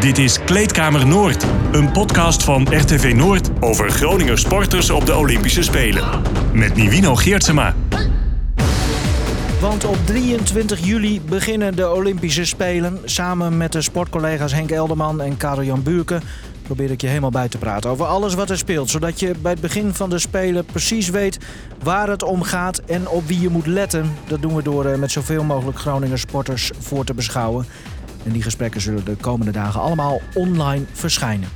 Dit is Kleedkamer Noord, een podcast van RTV Noord over Groninger sporters op de Olympische Spelen. Met Nivino Geertsema. Want op 23 juli beginnen de Olympische Spelen. Samen met de sportcollega's Henk Elderman en Karel-Jan Buurken probeer ik je helemaal bij te praten over alles wat er speelt. Zodat je bij het begin van de Spelen precies weet waar het om gaat en op wie je moet letten. Dat doen we door eh, met zoveel mogelijk Groninger sporters voor te beschouwen. En die gesprekken zullen de komende dagen allemaal online verschijnen.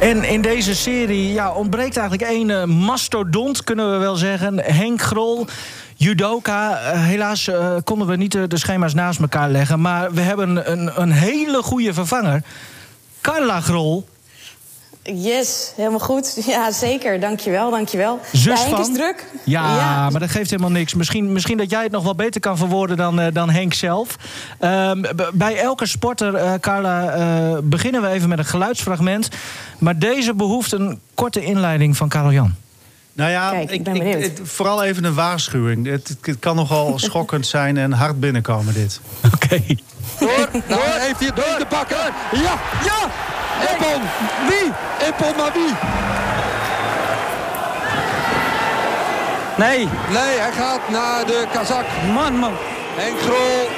En in deze serie ja, ontbreekt eigenlijk één uh, mastodont, kunnen we wel zeggen. Henk Grol, judoka. Uh, helaas uh, konden we niet de schema's naast elkaar leggen. Maar we hebben een, een hele goede vervanger. Carla Grol. Yes, helemaal goed. Ja, zeker. Dankjewel, dankjewel. Zus ja, Henk van? is druk. Ja, ja, maar dat geeft helemaal niks. Misschien, misschien dat jij het nog wel beter kan verwoorden dan, uh, dan Henk zelf. Uh, bij elke sporter, uh, Carla, uh, beginnen we even met een geluidsfragment. Maar deze behoeft een korte inleiding van Karel Jan. Nou ja, Kijk, ik ben ik- vooral even een waarschuwing. Het, het kan nogal schokkend zijn en hard binnenkomen dit. Oké. Door, nou heeft hij het door te pakken. Ja, ja! Ippon! Wie? Ippon, maar wie? Nee, Nee, hij gaat naar de Kazak. man, man. Henk Grol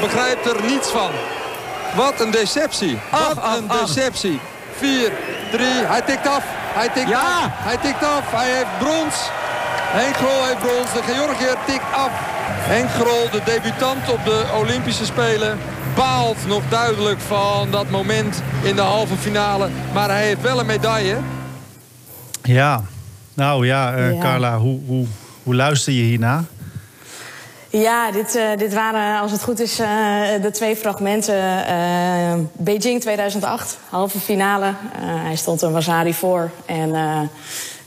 begrijpt er niets van. Wat een deceptie. Ach, Wat ach, een ach. deceptie. 4, 3, hij tikt af. Hij tikt Ja. af. Hij tikt af. Hij heeft brons. Henk Grol heeft brons. De Georgiër tikt af. Henk Grol, de debutant op de Olympische Spelen, baalt nog duidelijk van dat moment in de halve finale. Maar hij heeft wel een medaille. Ja, nou ja, eh, Ja. Carla, hoe, hoe, hoe luister je hierna? Ja, dit, eh, dit waren, als het goed is, eh, de twee fragmenten. eh, Beijing 2008, halve finale. Eh, hij stond een Wasari voor. En eh,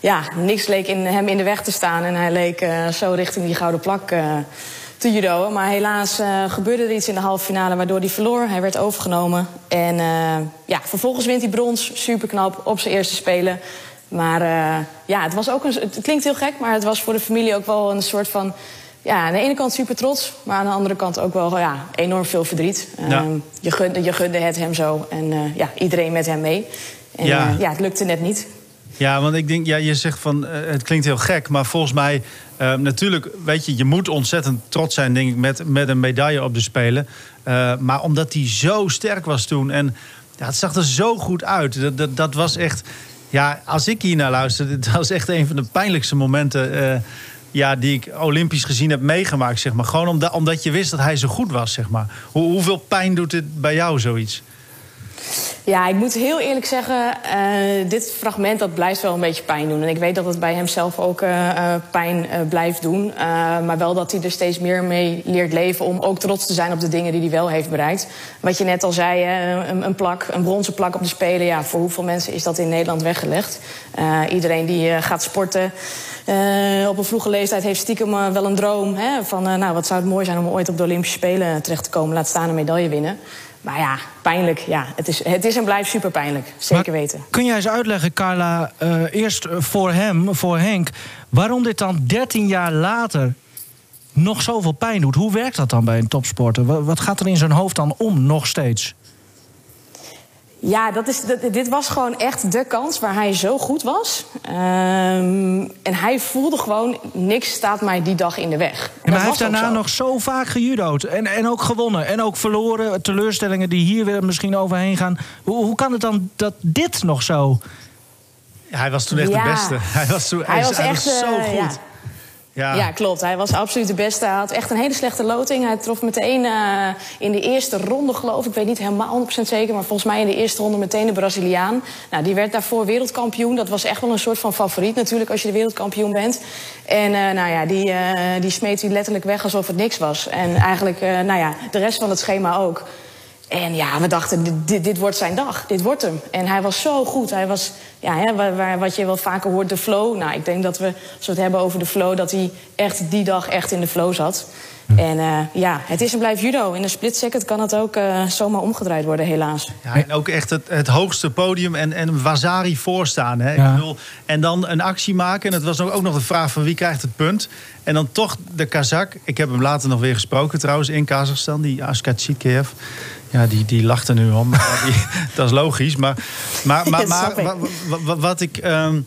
ja, niks leek in hem in de weg te staan. En hij leek eh, zo richting die gouden plak eh, te judoën. Maar helaas eh, gebeurde er iets in de halve finale waardoor hij verloor. Hij werd overgenomen. En ja, vervolgens wint hij brons. Super knap op zijn eerste spelen. Maar ja, het was ook een. Het klinkt heel gek, maar het was voor de familie ook wel een soort van. Ja, aan de ene kant super trots, maar aan de andere kant ook wel ja, enorm veel verdriet. Ja. Ehm, je, gunde, je gunde het hem zo en ja, iedereen met hem mee. En ja. ja, het lukte net niet. Ja, want ik denk, ja, je zegt van, eh, het klinkt heel gek, maar volgens mij, eh, natuurlijk, weet je, je moet ontzettend trots zijn, denk ik, met, met een medaille op de Spelen. Eh, maar omdat hij zo sterk was toen en ja, het zag er zo goed uit. Dat, dat, dat was echt, ja, als ik hier naar luister, dat was echt een van de pijnlijkste momenten. ja, die ik olympisch gezien heb meegemaakt, zeg maar. Gewoon omdat, omdat je wist dat hij zo goed was, zeg maar. Hoe, hoeveel pijn doet dit bij jou, zoiets? Ja, ik moet heel eerlijk zeggen, eh, dit fragment dat blijft wel een beetje pijn doen. En ik weet dat het bij hem zelf ook eh, eh, pijn blijft doen. Maar wel dat hij er steeds meer mee leert leven om ook trots te zijn op de dingen die hij wel heeft bereikt. Wat je net al zei, een, een plak, een bronzen plak op de Spelen. Ja, voor hoeveel mensen is dat in Nederland weggelegd? Iedereen die gaat sporten op een vroege leeftijd heeft stiekem wel een droom. Hè, van, nou, wat zou het mooi zijn om ooit op de Olympische Spelen terecht te komen. Laat staan een medaille winnen. Maar ja, pijnlijk. Ja, het, is, het is en blijft super pijnlijk. Zeker Maar weten. Kun jij eens uitleggen, Carla, eh, eerst voor hem, voor Henk... waarom dit dan 13 jaar later nog zoveel pijn doet? Hoe werkt dat dan bij een topsporter? Wa- Wat gaat er in zijn hoofd dan om, nog steeds? Ja, dat is, dat- dit was gewoon echt de kans waar hij zo goed was. Ehm, en hij voelde gewoon, niks staat mij die dag in de weg. En maar hij heeft daarna zo. nog zo vaak gejudo'd. En, en ook gewonnen. En ook verloren. Teleurstellingen die hier weer misschien overheen gaan. Hoe, hoe kan het dan dat dit nog zo... Ja, hij was toen echt Ja. de beste. Hij was, toen, hij, Hij was hij echt, was zo eh, goed. ja. Ja. Klopt. Hij was absoluut de beste. Hij had echt een hele slechte loting. Hij trof meteen eh, in de eerste ronde, geloof ik. Ik weet niet helemaal 100% zeker, maar volgens mij in de eerste ronde meteen de Braziliaan. Nou, die werd daarvoor wereldkampioen. Dat was echt wel een soort van favoriet natuurlijk als je de wereldkampioen bent. En eh, nou ja, die, eh, die smeet hij letterlijk weg alsof het niks was. En eigenlijk, nou ja, de rest van het schema ook. En ja, we dachten, dit- dit, dit wordt zijn dag. Dit wordt hem. En hij was zo goed. Hij was, ja, hè, waar, waar- wat je wel vaker hoort, de flow. Nou, ik denk dat we, als we het hebben over de flow... dat hij echt die dag echt in de flow zat. En eh, ja, het is en blijft judo. In een split second kan het ook eh, zomaar omgedraaid worden, helaas. Ja, en ook echt het, het hoogste podium en, en Wazari voorstaan. Hè? Ja. Ik bedoel, en dan een actie maken. En het was ook nog de vraag van wie krijgt het punt. En dan toch de Kazak. Ik heb hem later nog weer gesproken trouwens in Kazachstan. Die Aska Chitkev. Ja, die, die lacht er nu om. Dat is logisch. Maar, maar, maar, maar wat ik. ehm,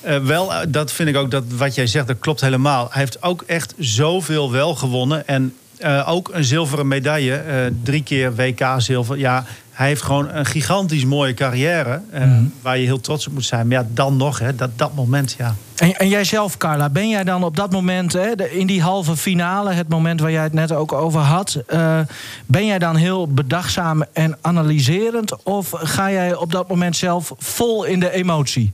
eh, wel, eh, dat vind ik ook dat wat jij zegt, dat klopt helemaal. Hij heeft ook echt zoveel wel gewonnen. En eh, ook een zilveren medaille. drie keer WK zilver. Ja, hij heeft gewoon een gigantisch mooie carrière. eh, Waar je heel trots op moet zijn. Maar ja, dan nog, hè, dat, dat moment, ja. En, en jijzelf, Carla, ben jij dan op dat moment, hè, de- in die halve finale, het moment waar jij het net ook over had, eh, ben jij dan heel bedachtzaam en analyserend? Of ga jij op dat moment zelf vol in de emotie?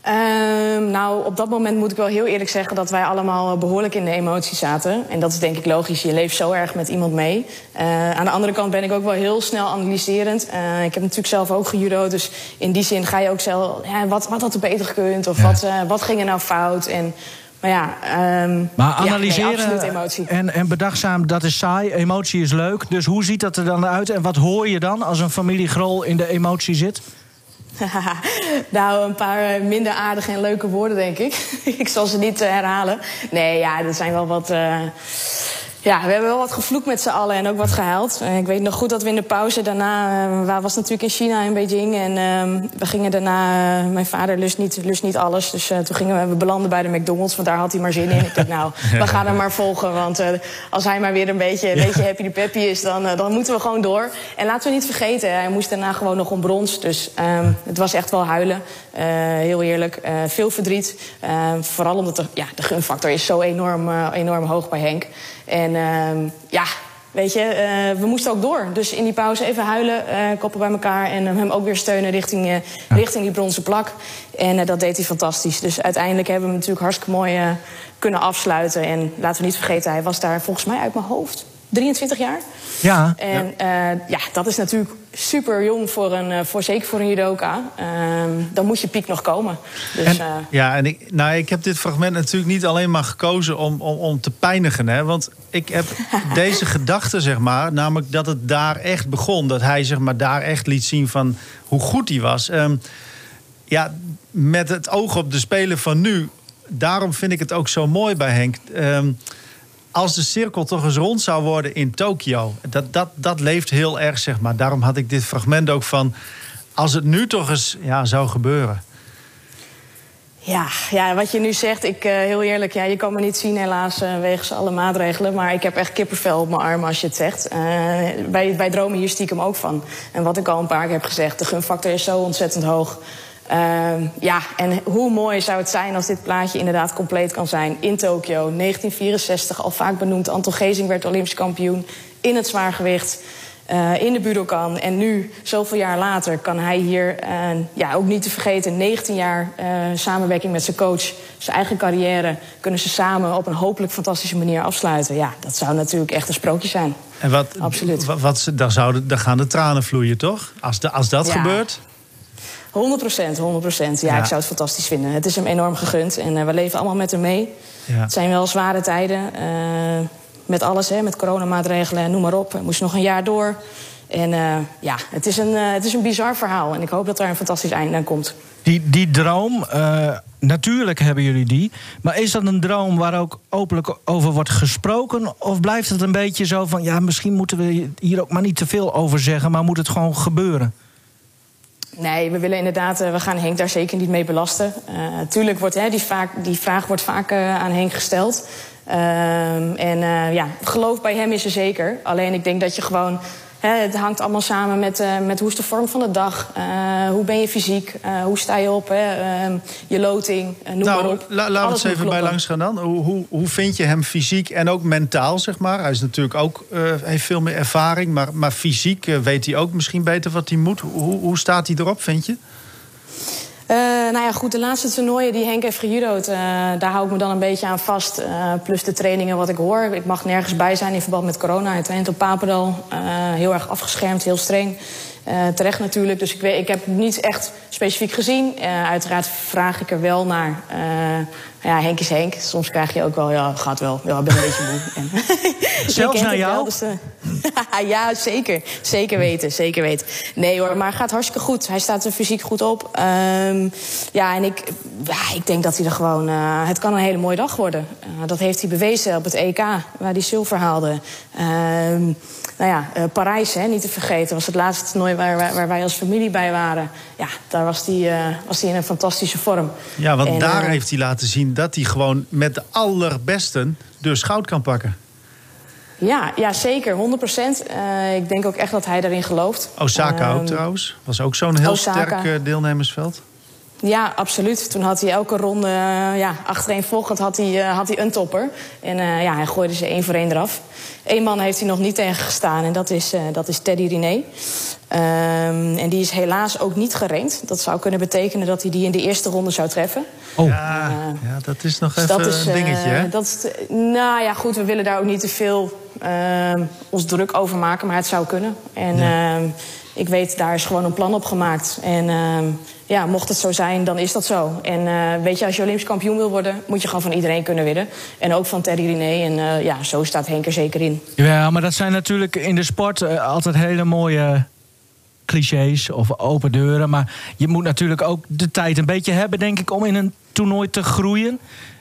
Ehm, nou, op dat moment moet ik wel heel eerlijk zeggen dat wij allemaal behoorlijk in de emotie zaten. En dat is denk ik logisch. Je leeft zo erg met iemand mee. Eh, aan de andere kant ben ik ook wel heel snel analyserend. Eh, ik heb natuurlijk zelf ook gejudo. Dus in die zin ga je ook zelf. Ja, wat, wat had er beter gekund? Of wat, eh, wat ging er nou fout? En, maar ja, ehm, Maar ja, nee, analyseren emotie. en, en bedachtzaam, dat is saai. Emotie is leuk. Dus hoe ziet dat er dan uit? En wat hoor je dan als een familie Grol in de emotie zit? nou, een paar eh, minder aardige en leuke woorden, denk ik. ik zal ze niet eh, herhalen. Nee, ja, er zijn wel wat. Ja, we hebben wel wat gevloekt met z'n allen en ook wat gehuild. Eh, ik weet nog goed dat we in de pauze daarna... eh, we was natuurlijk in China, in Beijing. En ehm, we gingen daarna... eh, mijn vader lust niet, lust niet alles. Dus toen gingen we... We belanden bij de McDonald's, want daar had hij maar zin in. Ik dacht, nou, we gaan hem maar volgen. Want als hij maar weer een beetje, een beetje happy de peppy is... Dan, dan moeten we gewoon door. En laten we niet vergeten, hij moest daarna gewoon nog om brons. Dus ehm, het was echt wel huilen. Eh, heel eerlijk. Eh, veel verdriet. Eh, vooral omdat de, ja, de gunfactor is zo enorm, enorm hoog bij Henk. En ehm, ja, weet je, we moesten ook door. Dus in die pauze even huilen, eh, koppen bij elkaar... en hem ook weer steunen richting, richting die bronzen plak. En dat deed hij fantastisch. Dus uiteindelijk hebben we hem natuurlijk hartstikke mooi kunnen afsluiten. En laten we niet vergeten, hij was daar volgens mij uit mijn hoofd 23 jaar. Ja. En ja. ja, dat is natuurlijk super jong, voor een, eh, voor, zeker voor een judoka. Ehm, dan moet je piek nog komen. Dus, En- eh, Ja, en ik, nou, ik heb dit fragment natuurlijk niet alleen maar gekozen om, om, om te pijnigen. Hè? Want ik heb deze gedachte, zeg maar, namelijk dat het daar echt begon. Dat hij zeg maar, daar echt liet zien van hoe goed hij was. Ehm, ja, met het oog op de Spelen van nu. Daarom vind ik het ook zo mooi bij Henk. Ehm, als de cirkel toch eens rond zou worden in Tokio. Dat, dat, dat leeft heel erg, zeg maar. Daarom had ik dit fragment ook van... als het nu toch eens ja, zou gebeuren. Ja, ja, wat je nu zegt, ik, eh, heel eerlijk, ja, je kan me niet zien helaas eh, wegens alle maatregelen. Maar ik heb echt kippenvel op mijn arm als je het zegt. Eh, wij, wij dromen hier stiekem ook van. En wat ik al een paar keer heb gezegd, de gunfactor is zo ontzettend hoog. Ehm, ja, en hoe mooi zou het zijn als dit plaatje inderdaad compleet kan zijn. In Tokio, 1964, al vaak benoemd. Anton Gezing werd Olympisch kampioen in het zwaargewicht. eh, in de Budokan. En nu, zoveel jaar later, kan hij hier, eh, ja, ook niet te vergeten, 19 jaar eh, samenwerking met zijn coach, zijn eigen carrière, kunnen ze samen op een hopelijk fantastische manier afsluiten. Ja, dat zou natuurlijk echt een sprookje zijn. En wat, Absoluut. Wat, dan, zouden, dan gaan de tranen vloeien, toch? Als, de, als dat Ja. gebeurt. 100 procent, 100 procent. Ja, Ja. ik zou het fantastisch vinden. Het is hem enorm gegund en eh, we leven allemaal met hem mee. Ja. Het zijn wel zware tijden. eh, met alles, hè, met coronamaatregelen, noem maar op. We moesten nog een jaar door. En eh, ja, het is, een, het is een bizar verhaal. En ik hoop dat er een fantastisch einde aan komt. Die, die droom, natuurlijk hebben jullie die. Maar is dat een droom waar ook openlijk over wordt gesproken? Of blijft het een beetje zo van, ja, misschien moeten we hier ook maar niet te veel over zeggen, maar moet het gewoon gebeuren? Nee, we willen inderdaad, eh, we gaan Henk daar zeker niet mee belasten. Eh tuurlijk wordt hè, die, vaak, die vraag wordt vaak eh, aan Henk gesteld. Ehm, en ja, geloof bij hem is er zeker. Alleen ik denk dat je gewoon. Het hangt allemaal samen met, eh, met hoe is de vorm van de dag. eh, hoe ben je fysiek? eh, hoe sta je op? Hè, ehm, je loting, noem maar Nou, op. la- laten we moet even bij langs gaan dan. Hoe, hoe, hoe vind je hem fysiek en ook mentaal, zeg maar? Hij is natuurlijk ook, heeft veel meer ervaring. Maar, maar fysiek weet hij ook misschien beter wat hij moet. Hoe, hoe staat hij erop, vind je? Eh, nou ja, goed, de laatste toernooien die Henk heeft gejudo'd, eh, daar hou ik me dan een beetje aan vast. Eh, plus de trainingen wat ik hoor. Ik mag nergens bij zijn in verband met corona. Hij traint op Papendal. heel erg afgeschermd, heel streng. Terecht natuurlijk, dus ik, weet, ik heb niet echt specifiek gezien. Uiteraard vraag ik er wel naar. Ja, Henk is Henk. Soms krijg je ook wel, ja, gaat wel. Ja, ik ben een beetje moe. En Zelfs naar wel, jou? dus, eh, ja, zeker. Zeker weten, zeker weten. Nee hoor, maar het gaat hartstikke goed. Hij staat er fysiek goed op. Ehm, ja, en ik, ja, ik denk dat hij er gewoon... eh, het kan een hele mooie dag worden. Eh, dat heeft hij bewezen op het EK, waar hij zilver haalde. Ehm, nou ja, uh, Parijs, hè, niet te vergeten, was het laatste toernooi waar, waar, waar wij als familie bij waren. Ja, daar was hij uh, was in een fantastische vorm. Ja, want en, daar heeft hij laten zien dat hij gewoon met de allerbesten dus goud kan pakken. Ja, ja zeker, 100 procent. Uh, ik denk ook echt dat hij daarin gelooft. Osaka ook trouwens. Was ook zo'n heel Osaka. sterk deelnemersveld. Ja, absoluut. Toen had hij elke ronde, uh, ja, achtereenvolgend had hij, uh, had hij een topper. En uh, ja, hij gooide ze één voor één eraf. Eén man heeft hij nog niet tegen gestaan en dat is, dat is Teddy Riné. Um, en die is helaas ook niet gerend. Dat zou kunnen betekenen dat hij die in de eerste ronde zou treffen. Oh. Ja, ja dat is nog dus even is, een dingetje, hè? Dat is, nou ja, goed, we willen daar ook niet te veel ehm, ons druk over maken. Maar het zou kunnen. En ja. Ehm, ik weet, daar is gewoon een plan op gemaakt. En ja, mocht het zo zijn, dan is dat zo. En uh, weet je, als je Olympisch kampioen wil worden, moet je gewoon van iedereen kunnen winnen. En ook van Terry René. En uh, ja, zo staat Henk er zeker in. Ja, maar dat zijn natuurlijk in de sport uh, altijd hele mooie clichés of open deuren. Maar je moet natuurlijk ook de tijd een beetje hebben, denk ik, om in een toernooi te groeien.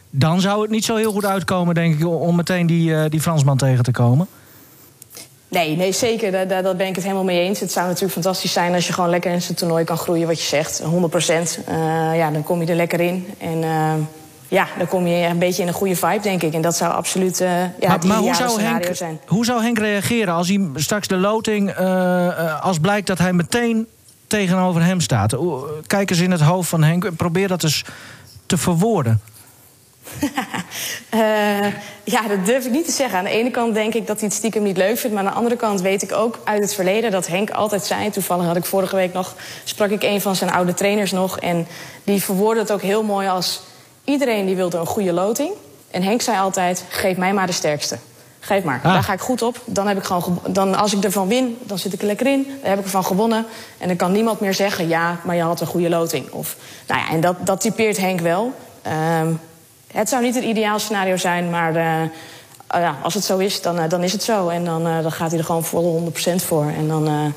Dan zou het niet zo heel goed uitkomen, denk ik, om meteen die, die Fransman tegen te komen. Nee, nee zeker. Daar, daar, ben ik het helemaal mee eens. Het zou natuurlijk fantastisch zijn als je gewoon lekker in zijn toernooi kan groeien, wat je zegt. 100 procent. Uh, ja, dan kom je er lekker in. En uh, ja, dan kom je een beetje in een goede vibe, denk ik. En dat zou absoluut uh, ja, maar, maar hoe zou Henk, zijn. Hoe zou Henk reageren als hij straks de loting... als blijkt dat hij meteen tegenover hem staat? Kijk eens in het hoofd van Henk. Probeer dat eens te verwoorden. Uh, ja, dat durf ik niet te zeggen. Aan de ene kant denk ik dat hij het stiekem niet leuk vindt. Maar aan de andere kant weet ik ook uit het verleden dat Henk altijd zei. Toevallig had ik vorige week nog. sprak ik een van zijn oude trainers nog. En die verwoordde het ook heel mooi als. Iedereen die wilde een goede loting. En Henk zei altijd: geef mij maar de sterkste. Geef maar. Ah. Daar ga ik goed op. Dan heb ik gewoon dan, als ik ervan win, dan zit ik er lekker in. Dan heb ik ervan gewonnen. En dan kan niemand meer zeggen: ja, maar je had een goede loting. Of, nou ja, en dat, dat typeert Henk wel. Um, het zou niet het ideaal scenario zijn, maar uh, ja, als het zo is, dan, uh, dan is het zo. En dan, uh, dan gaat hij er gewoon vol 100% voor. En dan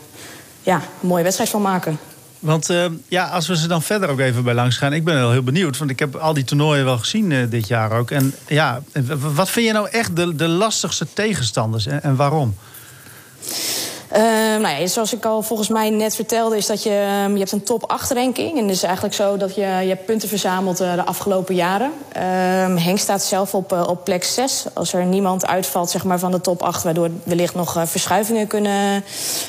ja, een mooie wedstrijd van maken. Want ja, als we ze dan verder ook even bij langs gaan. Ik ben wel heel benieuwd, want ik heb al die toernooien wel gezien dit jaar ook. En ja, wat vind je nou echt de, de lastigste tegenstanders en, en waarom? Uh, nou ja, zoals ik al volgens mij net vertelde, is dat je, um, je hebt een top 8 ranking. En het is eigenlijk zo dat je, je hebt punten verzameld uh, de afgelopen jaren. Uh, Henk staat zelf op, uh, op plek 6. Als er niemand uitvalt zeg maar, van de top 8, waardoor wellicht nog verschuivingen kunnen,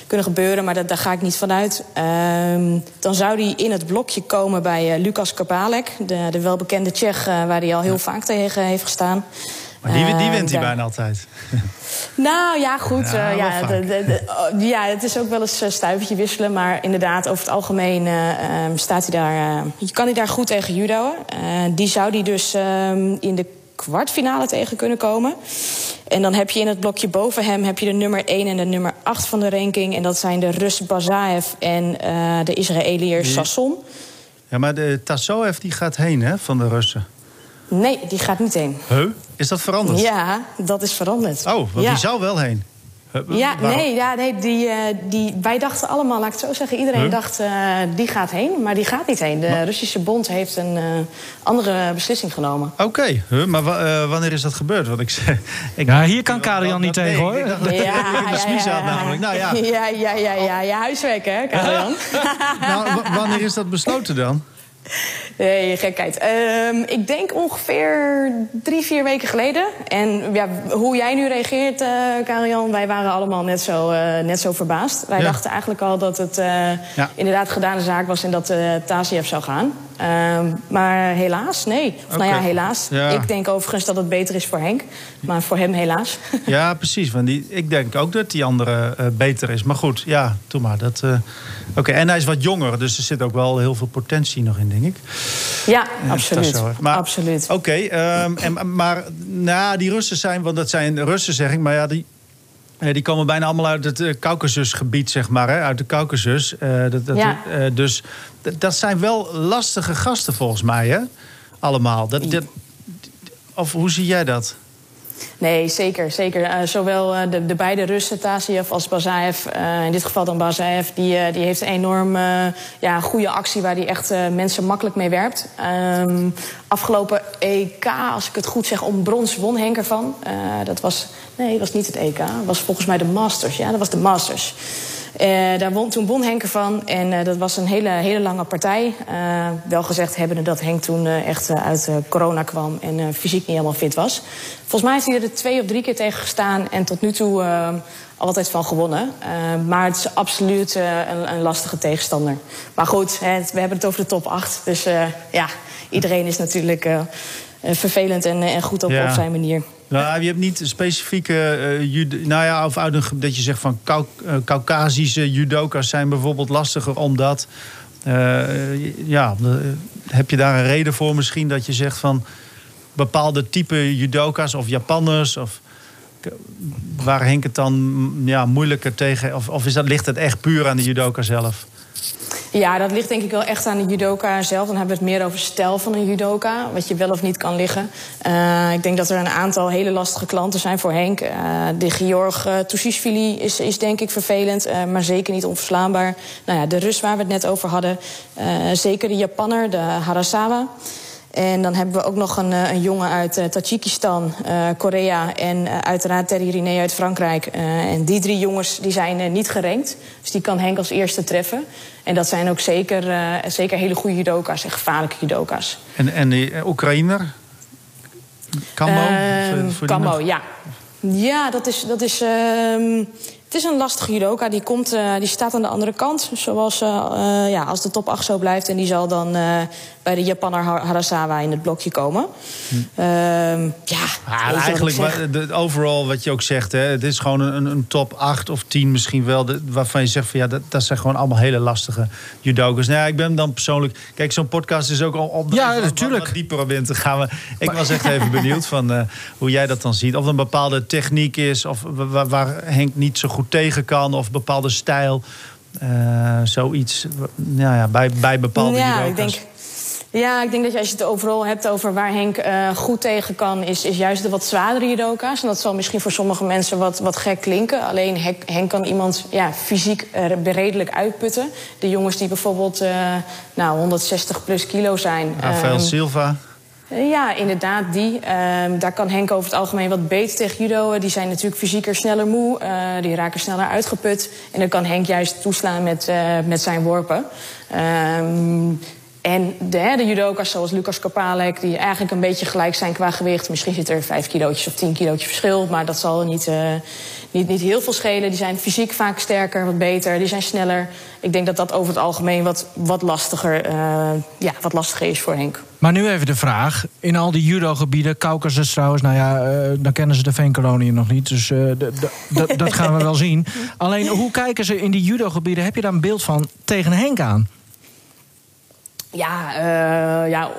kunnen gebeuren. Maar dat, daar ga ik niet vanuit. Ehm, dan zou hij in het blokje komen bij Lucas Kapalek, de, de welbekende Tsjech, waar hij al heel vaak tegen heeft gestaan. Maar die, die wint hij bijna altijd. Nou ja, goed. Ja, uh, ja, de, de, de, oh, ja, het is ook wel eens stuivertje wisselen. Maar inderdaad, over het algemeen uh, staat hij daar. Uh, kan hij daar goed tegen judoën. die zou die dus ehm, in de kwartfinale tegen kunnen komen. En dan heb je in het blokje boven hem heb je de nummer 1 en de nummer 8 van de ranking. En dat zijn de Rus Bazaev en de Israëliër Sasson. Ja, maar de Tassoev die gaat heen hè, van de Russen. Nee, die gaat niet heen. Huh? Is dat veranderd? Ja, dat is veranderd. Oh, want die zou wel heen. Ja, nee, ja, nee die, uh, die, wij dachten allemaal, laat ik het zo zeggen... iedereen huh? dacht, uh, die gaat heen, maar die gaat niet heen. De maar... Russische bond heeft een uh, andere beslissing genomen. Oké, okay. huh? maar wanneer is dat gebeurd? Want ik, ik ja, hier kan Karel niet tegen, hoor. Ja, ja, de smies had namelijk. Nou, ja. Ja, ja, ja, ja, ja, huiswerk, hè, Karel nou, wanneer is dat besloten dan? Nee, gekheid. Um, ik denk ongeveer drie, vier weken geleden. En ja, hoe jij nu reageert, uh, Karian, wij waren allemaal net zo, uh, net zo verbaasd. Wij ja. dachten eigenlijk al dat het uh, ja. inderdaad gedane zaak was en dat uh, Tasiev zou gaan. Um, maar helaas, nee. Of, okay. Nou ja, helaas. Ja. Ik denk overigens dat het beter is voor Henk. Maar voor hem helaas. Ja, precies. Want die, ik denk ook dat die andere uh, beter is. Maar goed, ja, doe maar. Dat, Oké, okay. en hij is wat jonger. Dus er zit ook wel heel veel potentie nog in, denk ik. Ja, uh, absoluut. Maar, absoluut. Oké, okay, um, maar nou, die Russen zijn... Want dat zijn Russen, zeg ik. Maar ja, die, die komen bijna allemaal uit het uh, Caucasusgebied, zeg maar. Hè? Uit de Caucasus. Uh, dat, dat, ja. uh, dus dat zijn wel lastige gasten volgens mij, hè? Allemaal. Dat, dat, of hoe zie jij dat? Nee, zeker. zeker. Uh, zowel uh, de, de, beide Russen, Tasiev als Bazaev, uh, in dit geval dan Bazaev, die, die heeft een enorm ja, goede actie waar hij echt mensen makkelijk mee werpt. Um, afgelopen EK, als ik het goed zeg, om brons won Henk ervan. dat was, nee, was niet het EK, dat was volgens mij de Masters. Ja, dat was de Masters. Uh, daar won, toen won Henk ervan. En uh, dat was een hele, hele lange partij. Uh, wel gezegd hebbende dat Henk toen echt uit corona kwam en fysiek niet helemaal fit was. Volgens mij heeft hij er twee of drie keer tegen gestaan en tot nu toe altijd van gewonnen. maar het is absoluut een, een, lastige tegenstander. Maar goed, we hebben het over de top 8. Dus ja, iedereen is natuurlijk vervelend en, en goed op, ja. op zijn manier. Nou, je hebt niet specifieke, uh, nou ja, of uit een, dat je zegt van uh, Caucasische judoka's zijn bijvoorbeeld lastiger omdat. Uh, ja, heb je daar een reden voor misschien dat je zegt van bepaalde type judoka's of Japanners of waar Henk het dan ja, moeilijker tegen, of, of is dat, ligt het echt puur aan de judoka zelf? Ja, dat ligt denk ik wel echt aan de judoka zelf. Dan hebben we het meer over stijl van een judoka. Wat je wel of niet kan liggen. Uh, ik denk dat er een aantal hele lastige klanten zijn voor Henk. Uh, de Georg uh, is, is denk ik vervelend. maar zeker niet onverslaanbaar. Nou ja, de Rus waar we het net over hadden. zeker de Japanner, de Harasawa. En dan hebben we ook nog een, een jongen uit uh, Tajikistan, uh, Korea en uh, uiteraard Terry Riné uit Frankrijk. en die drie jongens die zijn niet gerankt. Dus die kan Henk als eerste treffen. En dat zijn ook zeker, zeker hele goede judoka's en gevaarlijke judoka's. En, en die Oekraïner? Kambo? Kambo, ja. Ja, dat is... Dat is ehm, het is een lastige judoka. Die, komt, uh, die staat aan de andere kant. Zoals uh, ja, als de top 8 zo blijft. En die zal dan bij de Japanner Harasawa in het blokje komen. Hm. ja, ah, eigenlijk de, overal wat je ook zegt. Hè, het is gewoon een, een top 8 of 10 misschien wel. De, waarvan je zegt van ja, dat, dat zijn gewoon allemaal hele lastige judokas. Nou ja, ik ben dan persoonlijk... Kijk, zo'n podcast is ook al om ja, natuurlijk. wat dieper op in te gaan. ik was echt even benieuwd van hoe jij dat dan ziet. Of er een bepaalde techniek is. Of waar, waar Henk niet zo goed tegen kan of bepaalde stijl. Uh, zoiets nou ja, bij, bij bepaalde ja, ik denk, ja, ik denk dat je, als je het overal hebt over waar Henk uh, goed tegen kan, is, is juist de wat zwaardere judoka's. En dat zal misschien voor sommige mensen wat, wat gek klinken. Alleen Henk, Henk kan iemand ja, fysiek uh, redelijk uitputten. De jongens die bijvoorbeeld uh, nou, 160 plus kilo zijn. Rafael um, Silva. Ja, inderdaad, die. Uh, daar kan Henk over het algemeen wat beter tegen judo. Die zijn natuurlijk fysieker sneller moe. Uh, die raken sneller uitgeput. En dan kan Henk juist toeslaan met, uh, met zijn worpen. Um, en de, de judoka's zoals Lucas Kapalek, die eigenlijk een beetje gelijk zijn qua gewicht. Misschien zit er vijf kilootjes of tien kilootjes verschil, maar dat zal niet, uh, niet, niet heel veel schelen. Die zijn fysiek vaak sterker, wat beter, die zijn sneller. Ik denk dat dat over het algemeen wat, wat, lastiger, uh, ja, wat lastiger is voor Henk. Maar nu even de vraag. In al die judo-gebieden, Caucasus trouwens, nou ja, uh, dan kennen ze de veenkoloniën nog niet. Dus dat gaan we wel zien. Alleen, hoe kijken ze in die judo-gebieden? Heb je daar een beeld van tegen Henk aan? Ja, uh, ja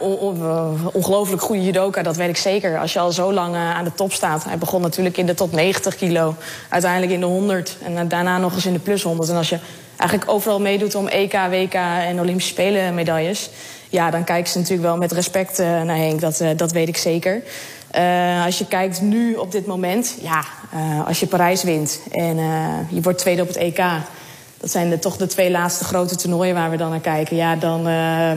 ongelooflijk goede judoka, dat weet ik zeker. Als je al zo lang uh, aan de top staat. Hij begon natuurlijk in de top 90 kilo. Uiteindelijk in de 100. En daarna nog eens in de plus 100. En als je eigenlijk overal meedoet om EK, WK en Olympische Spelen medailles... ja, dan kijken ze natuurlijk wel met respect naar Henk. Dat, dat weet ik zeker. als je kijkt nu op dit moment... ja, als je Parijs wint en je wordt tweede op het EK dat zijn de, toch de twee laatste grote toernooien waar we dan naar kijken. Ja, dan uh,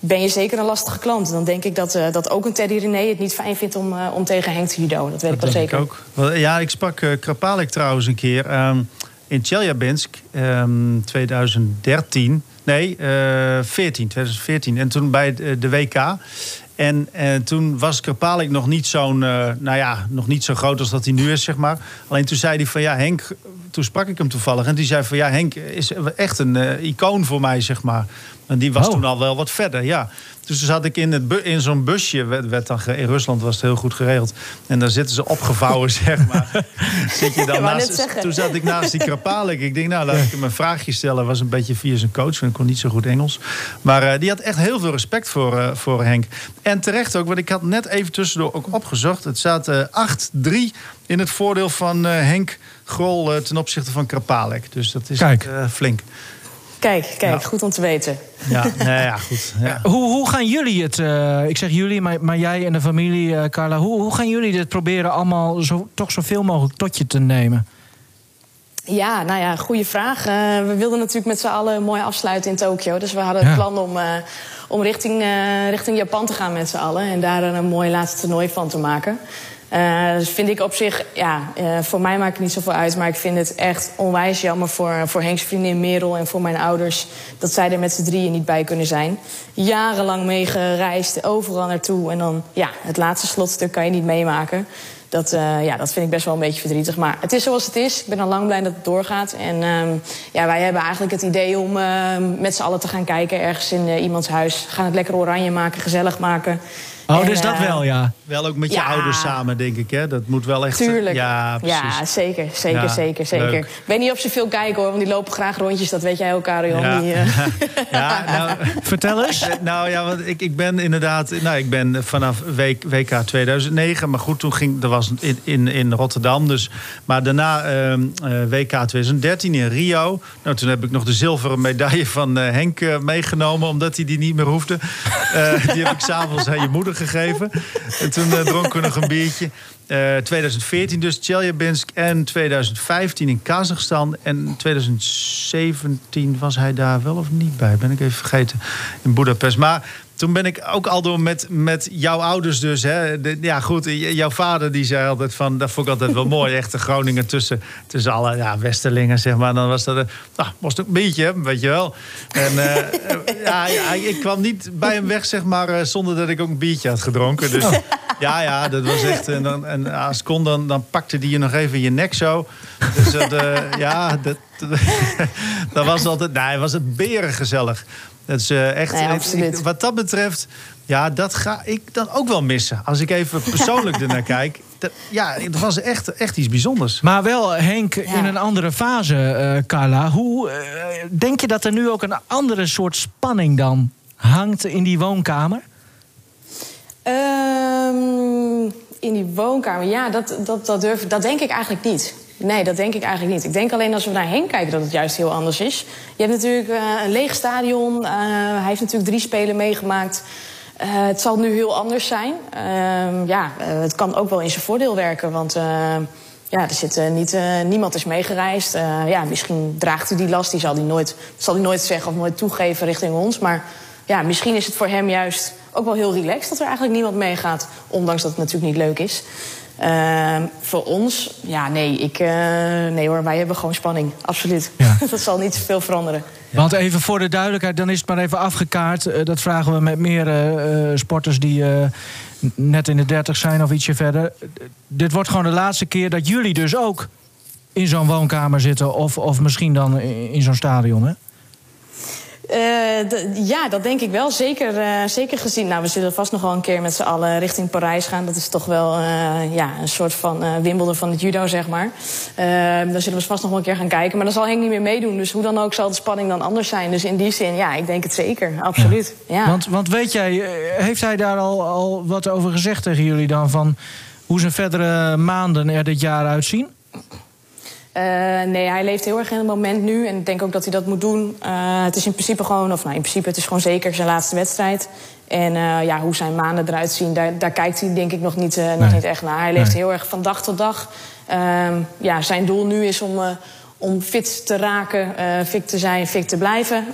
ben je zeker een lastige klant. Dan denk ik dat, uh, dat ook een Teddy René het niet fijn vindt om, uh, om tegen Henk te judo. Dat weet dat ik wel zeker. Ik ook. Ja, ik sprak Krapalik trouwens een keer um, in Chelyabinsk um, ehm, 2013. Nee, 14, 2014. En toen bij de WK. En uh, toen was Krapalik nog niet zo'n, uh, nou ja, nog niet zo groot als dat hij nu is, zeg maar. Alleen toen zei hij van ja, Henk, toen sprak ik hem toevallig. En die zei van ja, Henk is echt een uh, icoon voor mij, zeg maar. En die was oh. toen al wel wat verder, ja. Dus toen zat ik in, het in zo'n busje. Werd, dan, in Rusland was het heel goed geregeld. En dan zitten ze opgevouwen, zeg maar. Zit je dan naast, toen zat ik naast die Krapalik. Ik denk, nou, laat ik hem een vraagje stellen. Was een beetje via zijn coach, want ik kon niet zo goed Engels. Maar uh, die had echt heel veel respect voor, uh, voor Henk. En terecht ook, want ik had net even tussendoor ook opgezocht. Het staat uh, 8-3 in het voordeel van Henk Grol ten opzichte van Krapalik. Dus dat is flink. Kijk, kijk, goed om te weten. Ja, nee, ja goed. Ja. Hoe, hoe gaan jullie het, uh, ik zeg jullie, maar, maar jij en de familie, uh, Carla... Hoe, hoe gaan jullie dit proberen allemaal zo, toch zoveel mogelijk tot je te nemen? Ja, nou ja, goede vraag. Uh, we wilden natuurlijk met z'n allen mooi afsluiten in Tokio. Dus we hadden het plan om, om richting, richting Japan te gaan met z'n allen... en daar een mooi laatste toernooi van te maken. Uh, dus vind ik op zich, ja, uh, voor mij maakt het niet zoveel uit. Maar ik vind het echt onwijs jammer voor, voor Henks vriendin Merel en voor mijn ouders. dat zij er met z'n drieën niet bij kunnen zijn. Jarenlang meegereisd, overal naartoe. En dan, ja, het laatste slotstuk kan je niet meemaken. Dat, uh, ja, dat vind ik best wel een beetje verdrietig. Maar het is zoals het is. Ik ben al lang blij dat het doorgaat. En um, ja, wij hebben eigenlijk het idee om met z'n allen te gaan kijken ergens in iemands huis. Gaan het lekker oranje maken, gezellig maken. Oh, en, dus dat wel, ja. Wel ook met je ja. ouders samen, denk ik. Hè? Dat moet wel echt... Tuurlijk. Ja, precies. Ja, zeker, zeker, ja, zeker, zeker. Leuk. Ik weet niet of ze veel kijken, hoor. Want die lopen graag rondjes. Dat weet jij ook, Karel. Ja. Die, uh... ja, nou, Vertel eens. Nou ja, want ik, ik ben inderdaad... Nou, ik ben vanaf week, WK 2009. Maar goed, toen ging... Dat was in, in, in Rotterdam. Dus, maar daarna uh, WK 2013 in Rio. Nou, toen heb ik nog de zilveren medaille van uh, Henk uh, meegenomen. Omdat hij die niet meer hoefde. die heb ik s'avonds aan je moeder gegeven. En toen uh, dronken we nog een biertje. Uh, 2014 dus Chelyabinsk en 2015 in Kazachstan. En 2017 was hij daar wel of niet bij, ben ik even vergeten, in Budapest. Maar toen ben ik ook al door met, met jouw ouders dus. Hè. De, ja, goed, jouw vader die zei altijd van... dat vond ik altijd wel mooi, echte Groningen tussen, tussen alle ja, Westerlingen, zeg maar. Dan was dat een, nou, was het een beetje, weet je wel. En uh, ja, ja, ik kwam niet bij hem weg, zeg maar, uh, zonder dat ik ook een biertje had gedronken. Dus ja, ja, dat was echt... En, dan, en als het kon, dan, dan pakte die je nog even je nek zo. Dus dat, uh, ja, dat, dat was altijd... Nee, was het berengezellig. Dat is uh, echt, nee, ik, wat dat betreft, ja, dat ga ik dan ook wel missen. Als ik even persoonlijk ernaar kijk. Dat, ja, het was echt, echt iets bijzonders. Maar wel, Henk, ja. in een andere fase, uh, Carla. Hoe uh, denk je dat er nu ook een andere soort spanning dan hangt in die woonkamer? Um, in die woonkamer, ja, dat, dat, dat, durf, dat denk ik eigenlijk niet. Nee, dat denk ik eigenlijk niet. Ik denk alleen als we naar Henk kijken dat het juist heel anders is. Je hebt natuurlijk uh, een leeg stadion. Uh, hij heeft natuurlijk drie spelen meegemaakt. Uh, het zal nu heel anders zijn. Uh, ja, het kan ook wel in zijn voordeel werken. Want ja, er zit niet, niemand is meegereisd. ja, misschien draagt hij die last. Die zal hij nooit, zal nooit zeggen of nooit toegeven richting ons. Maar ja, misschien is het voor hem juist ook wel heel relaxed dat er eigenlijk niemand meegaat. Ondanks dat het natuurlijk niet leuk is. Uh, voor ons, ja, nee, ik, uh, nee hoor, wij hebben gewoon spanning, absoluut. Ja. dat zal niet zoveel veranderen. Want even voor de duidelijkheid, dan is het maar even afgekaart. Uh, dat vragen we met meer sporters die net in de 30 zijn of ietsje verder. dit wordt gewoon de laatste keer dat jullie dus ook in zo'n woonkamer zitten... of, of misschien dan in, in zo'n stadion, hè? Uh, ja, dat denk ik wel. Zeker, uh, zeker gezien. Nou, we zullen vast nog wel een keer met z'n allen richting Parijs gaan. Dat is toch wel uh, ja, een soort van Wimbledon van het judo, zeg maar. daar zullen we vast nog wel een keer gaan kijken. Maar dan zal Henk niet meer meedoen. Dus hoe dan ook zal de spanning dan anders zijn. Dus in die zin, ja, ik denk het zeker. Absoluut. Ja. Ja. Want, want weet jij, heeft hij daar al, al wat over gezegd tegen jullie dan? Van hoe zijn verdere maanden er dit jaar uitzien? Uh, nee, hij leeft heel erg in het moment nu. En ik denk ook dat hij dat moet doen. Uh, het is in principe gewoon, of nou, in principe, het is gewoon zeker zijn laatste wedstrijd. En uh, ja, hoe zijn maanden eruit zien, daar, daar kijkt hij denk ik nog niet, nee. niet echt naar. Hij leeft nee. heel erg van dag tot dag. ja, zijn doel nu is om, om fit te raken, fit te zijn, fit te blijven.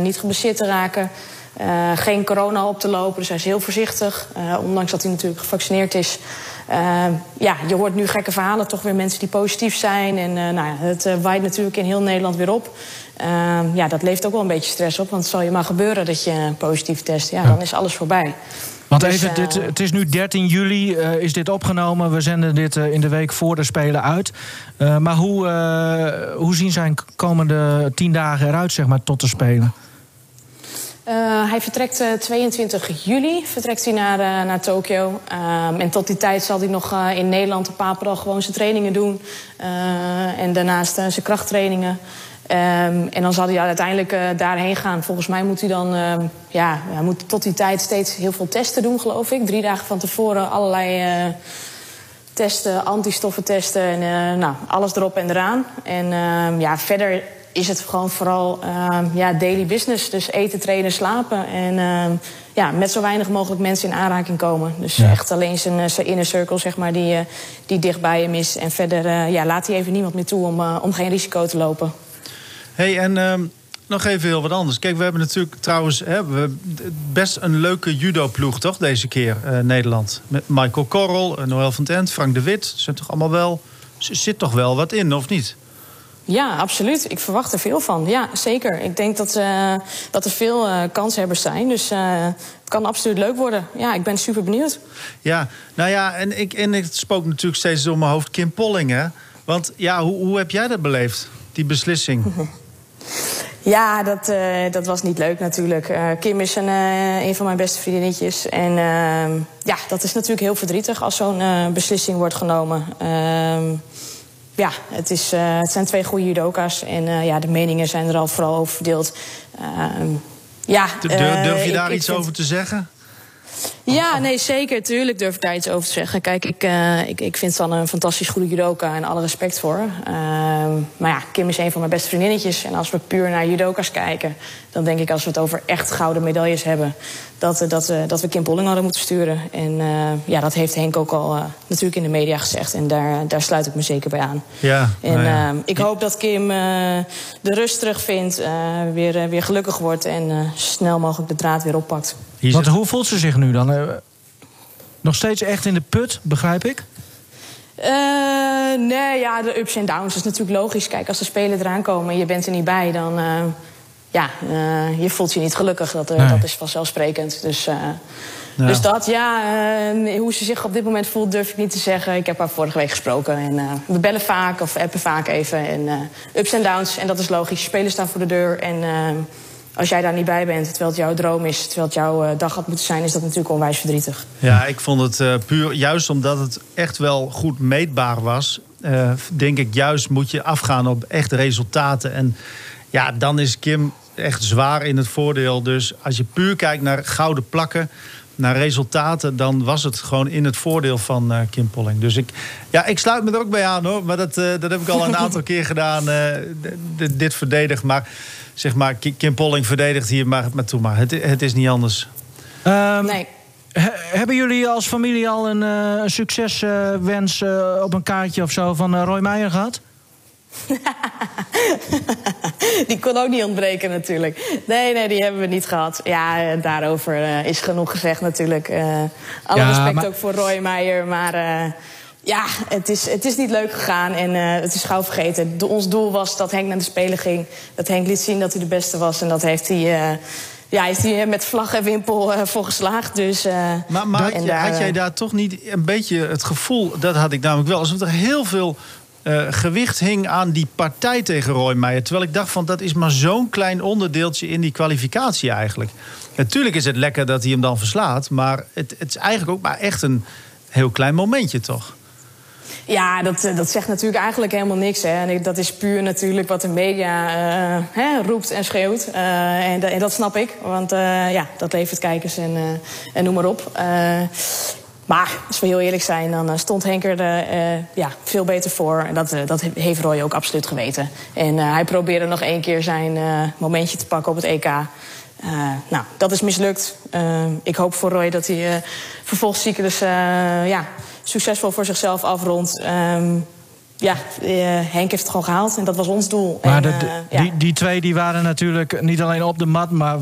niet geblesseerd te raken. geen corona op te lopen, dus hij is heel voorzichtig. ondanks dat hij natuurlijk gevaccineerd is. Uh, ja, je hoort nu gekke verhalen, toch weer mensen die positief zijn. En uh, nou ja, het uh, waait natuurlijk in heel Nederland weer op. ja, dat levert ook wel een beetje stress op. Want het zal je maar gebeuren dat je positief test. Ja, ja. dan is alles voorbij. Want dus, even, dit, het is nu 13 juli, is dit opgenomen. We zenden dit in de week voor de Spelen uit. maar hoe, hoe zien zijn komende tien dagen eruit, zeg maar, tot de Spelen? Uh, hij vertrekt uh, 22 juli vertrekt hij naar, uh, naar Tokio. Um, en tot die tijd zal hij nog in Nederland op Papendal gewoon zijn trainingen doen. en daarnaast zijn krachttrainingen. Um, en dan zal hij uiteindelijk daarheen gaan. Volgens mij moet hij dan ja, hij moet tot die tijd steeds heel veel testen doen, geloof ik. Drie dagen van tevoren allerlei testen, antistoffen testen. En nou, alles erop en eraan. En ja, verder is het gewoon vooral ehm, ja, daily business. Dus eten, trainen, slapen. En ehm, ja, met zo weinig mogelijk mensen in aanraking komen. Dus echt alleen zijn, eh, zijn inner circle, zeg maar, die, uh, die dicht bij hem is. En verder uh, ja, laat hij even niemand meer toe om, om geen risico te lopen. hey, en ehm, nog even heel wat anders. Kijk, we hebben natuurlijk trouwens hè, we best een leuke judo-ploeg, toch, deze keer, Nederland. Met Michael Korrel, Noël van Tent, Frank de Wit. Zijn toch allemaal wel... Zit toch wel wat in, of niet? Ja, absoluut. Ik verwacht er veel van. Ja, zeker. Ik denk dat, uh, dat er veel uh, kanshebbers zijn. Dus uh, het kan absoluut leuk worden. Ja, ik ben super benieuwd. Ja, nou ja, en, ik, en het spook natuurlijk steeds door mijn hoofd Kim Polling, hè? Want ja, hoe, hoe heb jij dat beleefd, die beslissing? Ja, dat, uh, dat was niet leuk natuurlijk. Uh, Kim is een, uh, een van mijn beste vriendinnetjes. En ehm, ja, dat is natuurlijk heel verdrietig als zo'n beslissing wordt genomen. Ja, het, is, het zijn twee goede judoka's. En ja, de meningen zijn er al vooral over verdeeld. Ehm, ja, durf je daar iets over te zeggen? Ja, nee, zeker. Tuurlijk durf ik daar iets over te zeggen. Kijk, ik, uh, ik, ik vind Sanne een fantastisch goede judoka en alle respect voor. Uh, maar ja, Kim is een van mijn beste vriendinnetjes. En als we puur naar judoka's kijken... dan denk ik als we het over echt gouden medailles hebben... dat, uh, dat, dat we Kim Polling hadden moeten sturen. En ja, dat heeft Henk ook al natuurlijk in de media gezegd. En daar, daar sluit ik me zeker bij aan. Ja, en nou ja. ik hoop dat Kim de rust terugvindt, weer, weer gelukkig wordt... en snel mogelijk de draad weer oppakt. Want hoe voelt ze zich nu dan? Nog steeds echt in de put, begrijp ik? Uh, nee, ja, de ups en downs is natuurlijk logisch. Kijk, als de spelen eraan komen en je bent er niet bij, dan... Uh, ja, uh, je voelt je niet gelukkig. Dat, nee. dat is vanzelfsprekend. Dus, ja. dus dat, ja, hoe ze zich op dit moment voelt, durf ik niet te zeggen. Ik heb haar vorige week gesproken. En we bellen vaak of appen vaak even. En ups en downs, en dat is logisch. Spelen staan voor de deur en als jij daar niet bij bent, terwijl het jouw droom is, terwijl het jouw uh, dag had moeten zijn, is dat natuurlijk onwijs verdrietig. Ja, ik vond het uh, puur, juist omdat het echt wel goed meetbaar was, uh, denk ik, juist moet je afgaan op echte resultaten. En ja, dan is Kim echt zwaar in het voordeel. Dus als je puur kijkt naar gouden plakken, naar resultaten, dan was het gewoon in het voordeel van uh, Kim Polling. Dus ik, ja, ik sluit me er ook bij aan hoor. Maar dat, uh, dat heb ik al een aantal keer gedaan. Uh, dit verdedigd. Maar zeg maar, Kim Polling verdedigt hier maar, maar toe maar. Het, het is niet anders. Um, nee. He, hebben jullie als familie al een, uh, een succeswens uh, op een kaartje of zo van uh, Roy Meijer gehad? die kon ook niet ontbreken natuurlijk. Nee, nee, die hebben we niet gehad. Ja, daarover is genoeg gezegd natuurlijk. alle ja, respect maar... ook voor Roy Meijer, maar ja, het is, het is niet leuk gegaan en uh, het is gauw vergeten. De, ons doel was dat Henk naar de Spelen ging. Dat Henk liet zien dat hij de beste was. En dat heeft hij, uh, ja, heeft hij met vlag en wimpel uh, voor geslaagd. Dus, maar maar had, daar, had, jij daar toch niet een beetje het gevoel... dat had ik namelijk wel, alsof er heel veel... gewicht hing aan die partij tegen Roy Meijer. Terwijl ik dacht van dat is maar zo'n klein onderdeeltje in die kwalificatie eigenlijk. Natuurlijk is het lekker dat hij hem dan verslaat. Maar het, het is eigenlijk ook maar echt een heel klein momentje toch? Ja, dat, dat zegt natuurlijk eigenlijk helemaal niks. Hè. En dat is puur natuurlijk wat de media uh, hè, roept en schreeuwt. Uh, en, dat snap ik, want uh, ja, dat levert kijkers en, en noem maar op. maar als we heel eerlijk zijn, dan stond Henk er ja, veel beter voor. En dat, dat heeft Roy ook absoluut geweten. En hij probeerde nog één keer zijn momentje te pakken op het EK. nou, dat is mislukt. ik hoop voor Roy dat hij vervolgcyclus ja, succesvol voor zichzelf afrondt. Um, ja, uh, Henk heeft het gewoon gehaald en dat was ons doel. Maar en, de, de, ja. die, die twee die waren natuurlijk niet alleen op de mat, maar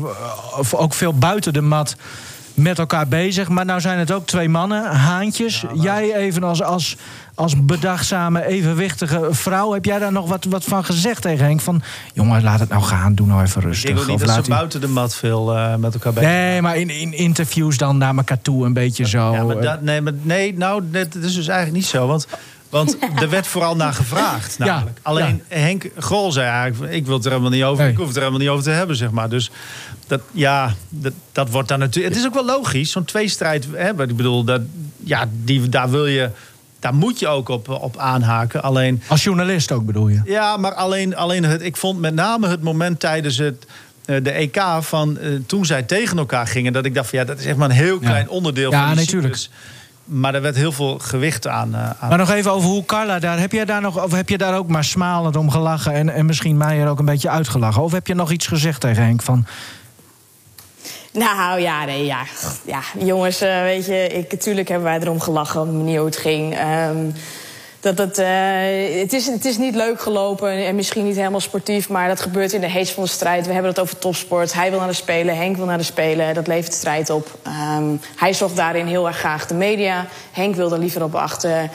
ook veel buiten de mat met elkaar bezig. Maar nou zijn het ook twee mannen, haantjes. Ja, maar... Jij even als, als, als bedachtzame, evenwichtige vrouw... heb jij daar nog wat, wat van gezegd tegen Henk? Van, jongen, laat het nou gaan, doe nou even rustig. Ik denk niet of dat ze u... buiten de mat veel uh, met elkaar bezig Nee, maar in, in interviews dan naar elkaar toe een beetje zo. Ja, maar dat, nee, maar, nee, nou, dat is dus eigenlijk niet zo. Want... Want er werd vooral naar gevraagd. Namelijk. Ja, Alleen ja. Henk Grol zei eigenlijk: ik wil het er helemaal niet over. Nee. Ik hoef het er helemaal niet over te hebben, zeg maar. Dus dat, ja, dat, dat wordt dan natuurlijk. Het is ook wel logisch, zo'n tweestrijd. Hè, ik bedoel, dat, ja, die, daar wil je. Daar moet je ook op, op aanhaken. Alleen, Als journalist ook bedoel je? Ja, maar alleen, alleen het, ik vond met name het moment tijdens het, de EK van uh, toen zij tegen elkaar gingen, dat ik dacht van ja, dat is echt maar een heel klein ja. onderdeel ja, van die natuurlijk. Maar er werd heel veel gewicht aan. Uh, aan... Maar nog even over hoe Carla daar. Heb jij daar nog, of heb je daar ook maar smalend om gelachen en, en misschien Meijer ook een beetje uitgelachen? Of heb je nog iets gezegd tegen Henk van. Nou ja, nee, ja. ja jongens, uh, weet je, ik, natuurlijk hebben wij erom gelachen op de manier hoe het ging. Um, dat het, uh, het, is, het is niet leuk gelopen en misschien niet helemaal sportief, maar dat gebeurt in de heet van de strijd. We hebben het over topsport. Hij wil naar de Spelen, Henk wil naar de Spelen. Dat levert strijd op. Um, hij zocht daarin heel erg graag de media. Henk wilde liever op achter, uh,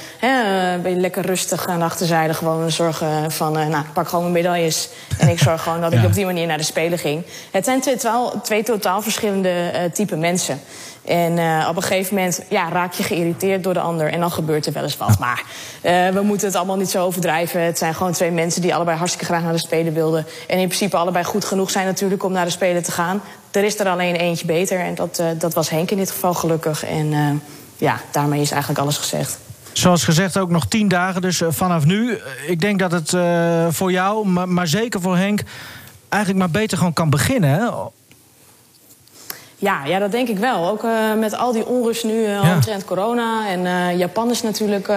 ben je lekker rustig aan de achterzijde gewoon zorgen van, uh, nou, pak gewoon mijn medailles. En ik zorg gewoon dat ja. ik op die manier naar de Spelen ging. Het zijn twee, twee totaal verschillende type mensen. En uh, op een gegeven moment ja, raak je geïrriteerd door de ander. En dan gebeurt er wel eens wat. Maar uh, we moeten het allemaal niet zo overdrijven. Het zijn gewoon twee mensen die allebei hartstikke graag naar de Spelen wilden. En in principe allebei goed genoeg zijn natuurlijk om naar de Spelen te gaan. Er is er alleen eentje beter. En dat, uh, dat was Henk in dit geval gelukkig. En ja, daarmee is eigenlijk alles gezegd. Zoals gezegd ook nog tien dagen, dus vanaf nu. Ik denk dat het voor jou, maar, maar zeker voor Henk... eigenlijk maar beter gewoon kan beginnen? Ja, ja, dat denk ik wel. Ook uh, met al die onrust nu uh, ja. omtrent corona. En uh, Japan is natuurlijk...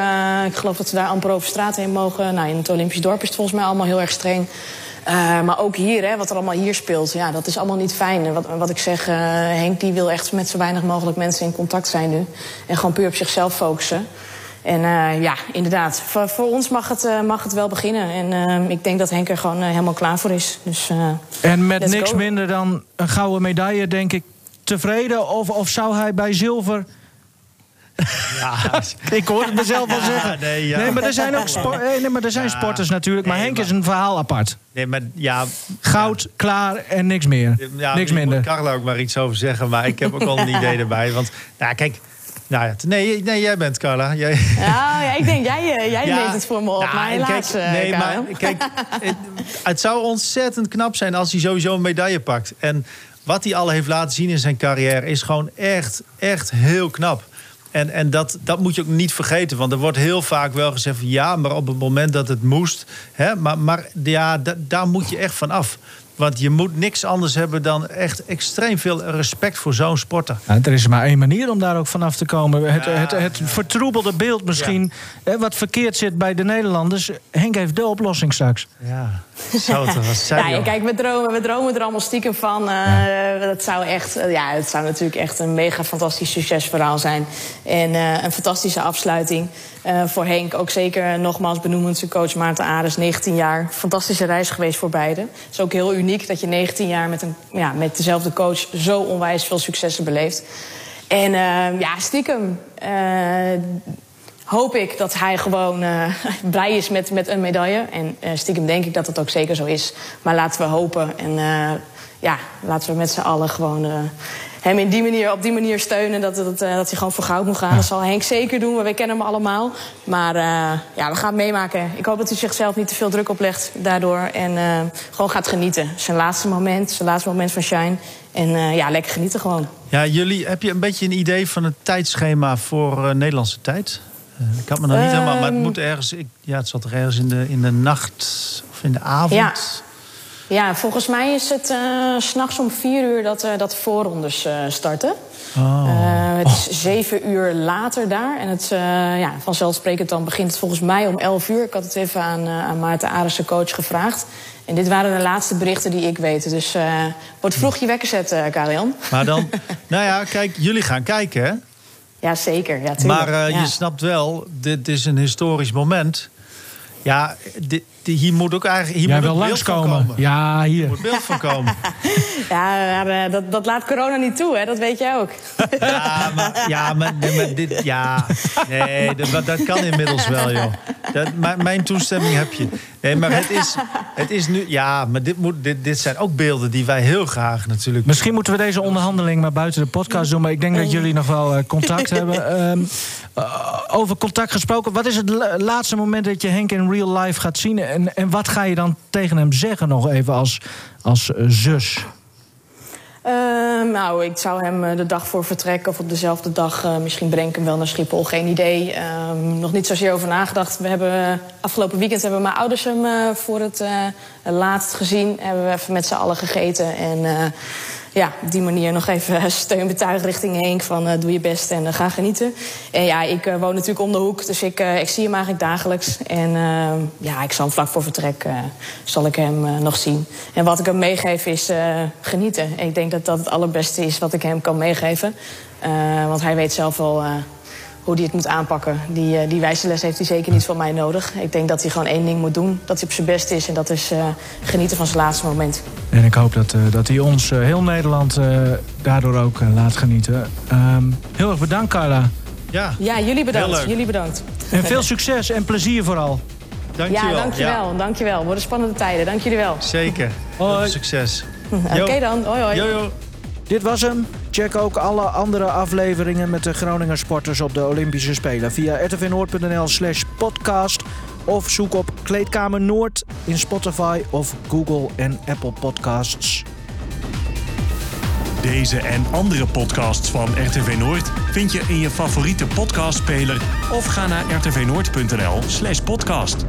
ik geloof dat ze daar amper over straat heen mogen. Nou, in het Olympisch dorp is het volgens mij allemaal heel erg streng. maar ook hier, hè, wat er allemaal hier speelt, ja, dat is allemaal niet fijn. Wat, wat ik zeg, Henk die wil echt met zo weinig mogelijk mensen in contact zijn nu. En gewoon puur op zichzelf focussen. En ja, inderdaad, voor, voor ons mag het, mag het wel beginnen. En ik denk dat Henk er gewoon helemaal klaar voor is. Dus, en met niks go. minder dan een gouden medaille, denk ik, tevreden? Of, of zou hij bij zilver. Ja. ik hoor het mezelf wel zeggen. Nee, ja. nee, maar er zijn ook spo nee, maar er zijn ja. sporters natuurlijk. Maar nee, Henk maar... is een verhaal apart. Nee, maar ja, Goud, klaar en niks meer. Ja, niks minder. Ik Carla ook maar iets over zeggen. Maar ik heb ook al een idee erbij. Want, nou, kijk. Nou ja, nee, nee, jij bent Carla. Jij... Ja, ja, ik denk, jij, jij ja, neemt het voor me op. Nou, maar helaas, kijk, nee, maar kijk, het, het zou ontzettend knap zijn als hij sowieso een medaille pakt. En wat hij al heeft laten zien in zijn carrière is gewoon echt, echt heel knap. En, en dat, dat moet je ook niet vergeten. Want er wordt heel vaak wel gezegd ja, maar op het moment dat het moest. Hè, maar, maar ja, da, daar moet je echt van af. Want je moet niks anders hebben dan echt extreem veel respect voor zo'n sporter. Ja, er is maar één manier om daar ook vanaf te komen. Het, ja, het, het, het vertroebelde beeld misschien, ja. wat verkeerd zit bij de Nederlanders. Henk heeft de oplossing straks. Ja, zo te was ja, Kijk, we dromen, we dromen er allemaal stiekem van. Uh, dat zou echt, uh, ja, het zou natuurlijk echt een mega fantastisch succesverhaal zijn. En uh, een fantastische afsluiting. Uh, voor Henk ook zeker nogmaals benoemend zijn coach Maarten Ares, 19 jaar. Fantastische reis geweest voor beiden. Het is ook heel uniek dat je 19 jaar met, een, ja, met dezelfde coach zo onwijs veel successen beleeft. En uh, ja, stiekem uh, hoop ik dat hij gewoon blij is met, met een medaille. En stiekem denk ik dat dat ook zeker zo is. Maar laten we hopen en ja, laten we met z'n allen gewoon hem in die manier, op die manier steunen. Dat, dat, dat hij gewoon voor goud moet gaan. Ja. Dat zal Henk zeker doen, maar wij kennen hem allemaal. Maar uh, ja, we gaan het meemaken. Ik hoop dat hij zichzelf niet te veel druk oplegt daardoor. En uh, gewoon gaat genieten. Zijn laatste moment, zijn laatste moment van Shine. En uh, ja, lekker genieten gewoon. Ja, jullie, heb je een beetje een idee van het tijdschema voor Nederlandse tijd? ik had me nog niet helemaal, maar het moet ergens. Ik, ja, het zat er ergens in de, in de nacht of in de avond. Ja. Ja, volgens mij is het uh, s'nachts om vier uur dat, uh, dat de voorrondes uh, starten. Oh. het is oh. zeven uur later daar. En het, ja, vanzelfsprekend dan begint het volgens mij om elf uur. Ik had het even aan, aan Maarten Arissen, coach, gevraagd. En dit waren de laatste berichten die ik weet. Dus wordt vroeg je wekker zetten, Karian. Maar dan, nou ja, kijk, jullie gaan kijken, hè? Ja, zeker. Ja, maar ja. je snapt wel, dit is een historisch moment. Ja, dit, hier moet ook eigenlijk hier Jij moet wil beeld langskomen. van komen. Ja, hier. Er moet beeld van komen. ja, maar, dat, dat laat corona niet toe, hè? dat weet jij ook. ja, maar, ja, maar, nee, maar dit, ja, nee, dat, dat kan inmiddels wel, joh. Dat, mijn toestemming heb je. Nee, maar het is, het is nu, ja, maar dit, moet, dit, dit zijn ook beelden die wij heel graag natuurlijk. Misschien moeten we deze onderhandeling maar buiten de podcast doen, maar ik denk dat jullie nog wel uh, contact hebben. Um, uh, over contact gesproken, wat is het laatste moment dat je Henk real life gaat zien? En, en wat ga je dan tegen hem zeggen nog even als, als uh, zus? Uh, nou, ik zou hem de dag voor vertrek of op dezelfde dag... Uh, misschien breng ik hem wel naar Schiphol, geen idee. Uh, nog niet zozeer over nagedacht. We hebben, afgelopen weekend hebben mijn ouders hem voor het laatst gezien. Hebben we even met z'n allen gegeten. En ja, op die manier nog even steun betuigen richting Henk. Van uh, doe je best en uh, ga genieten. En ja, ik woon natuurlijk om de hoek, dus ik, ik zie hem eigenlijk dagelijks. En ja, ik zal hem vlak voor vertrek zal ik hem nog zien. En wat ik hem meegeef is genieten. Ik denk dat dat het allerbeste is wat ik hem kan meegeven. want hij weet zelf wel hoe hij het moet aanpakken. Die, die wijze les heeft hij zeker niet van mij nodig. Ik denk dat hij gewoon één ding moet doen. Dat hij op zijn best is. En dat is genieten van zijn laatste moment. En ik hoop dat, uh, dat hij ons, heel Nederland, daardoor ook laat genieten. Um, heel erg bedankt, Carla. Ja, ja jullie bedankt. Jullie bedankt. En veel succes en plezier vooral. Dankjewel. Ja, dankjewel. Ja. Dankjewel. Worden spannende tijden. Dank jullie wel. Zeker. Hoi. Succes. Oké okay dan. Hoi hoi. Yo, yo. Dit was hem. Check ook alle andere afleveringen met de Groninger sporters op de Olympische Spelen via rtvnoord.nl slash podcast of zoek op Kleedkamer Noord in Spotify of Google en Apple Podcasts. Deze en andere podcasts van RTV Noord vind je in je favoriete podcastspeler of ga naar rtvnoord.nl slash podcast.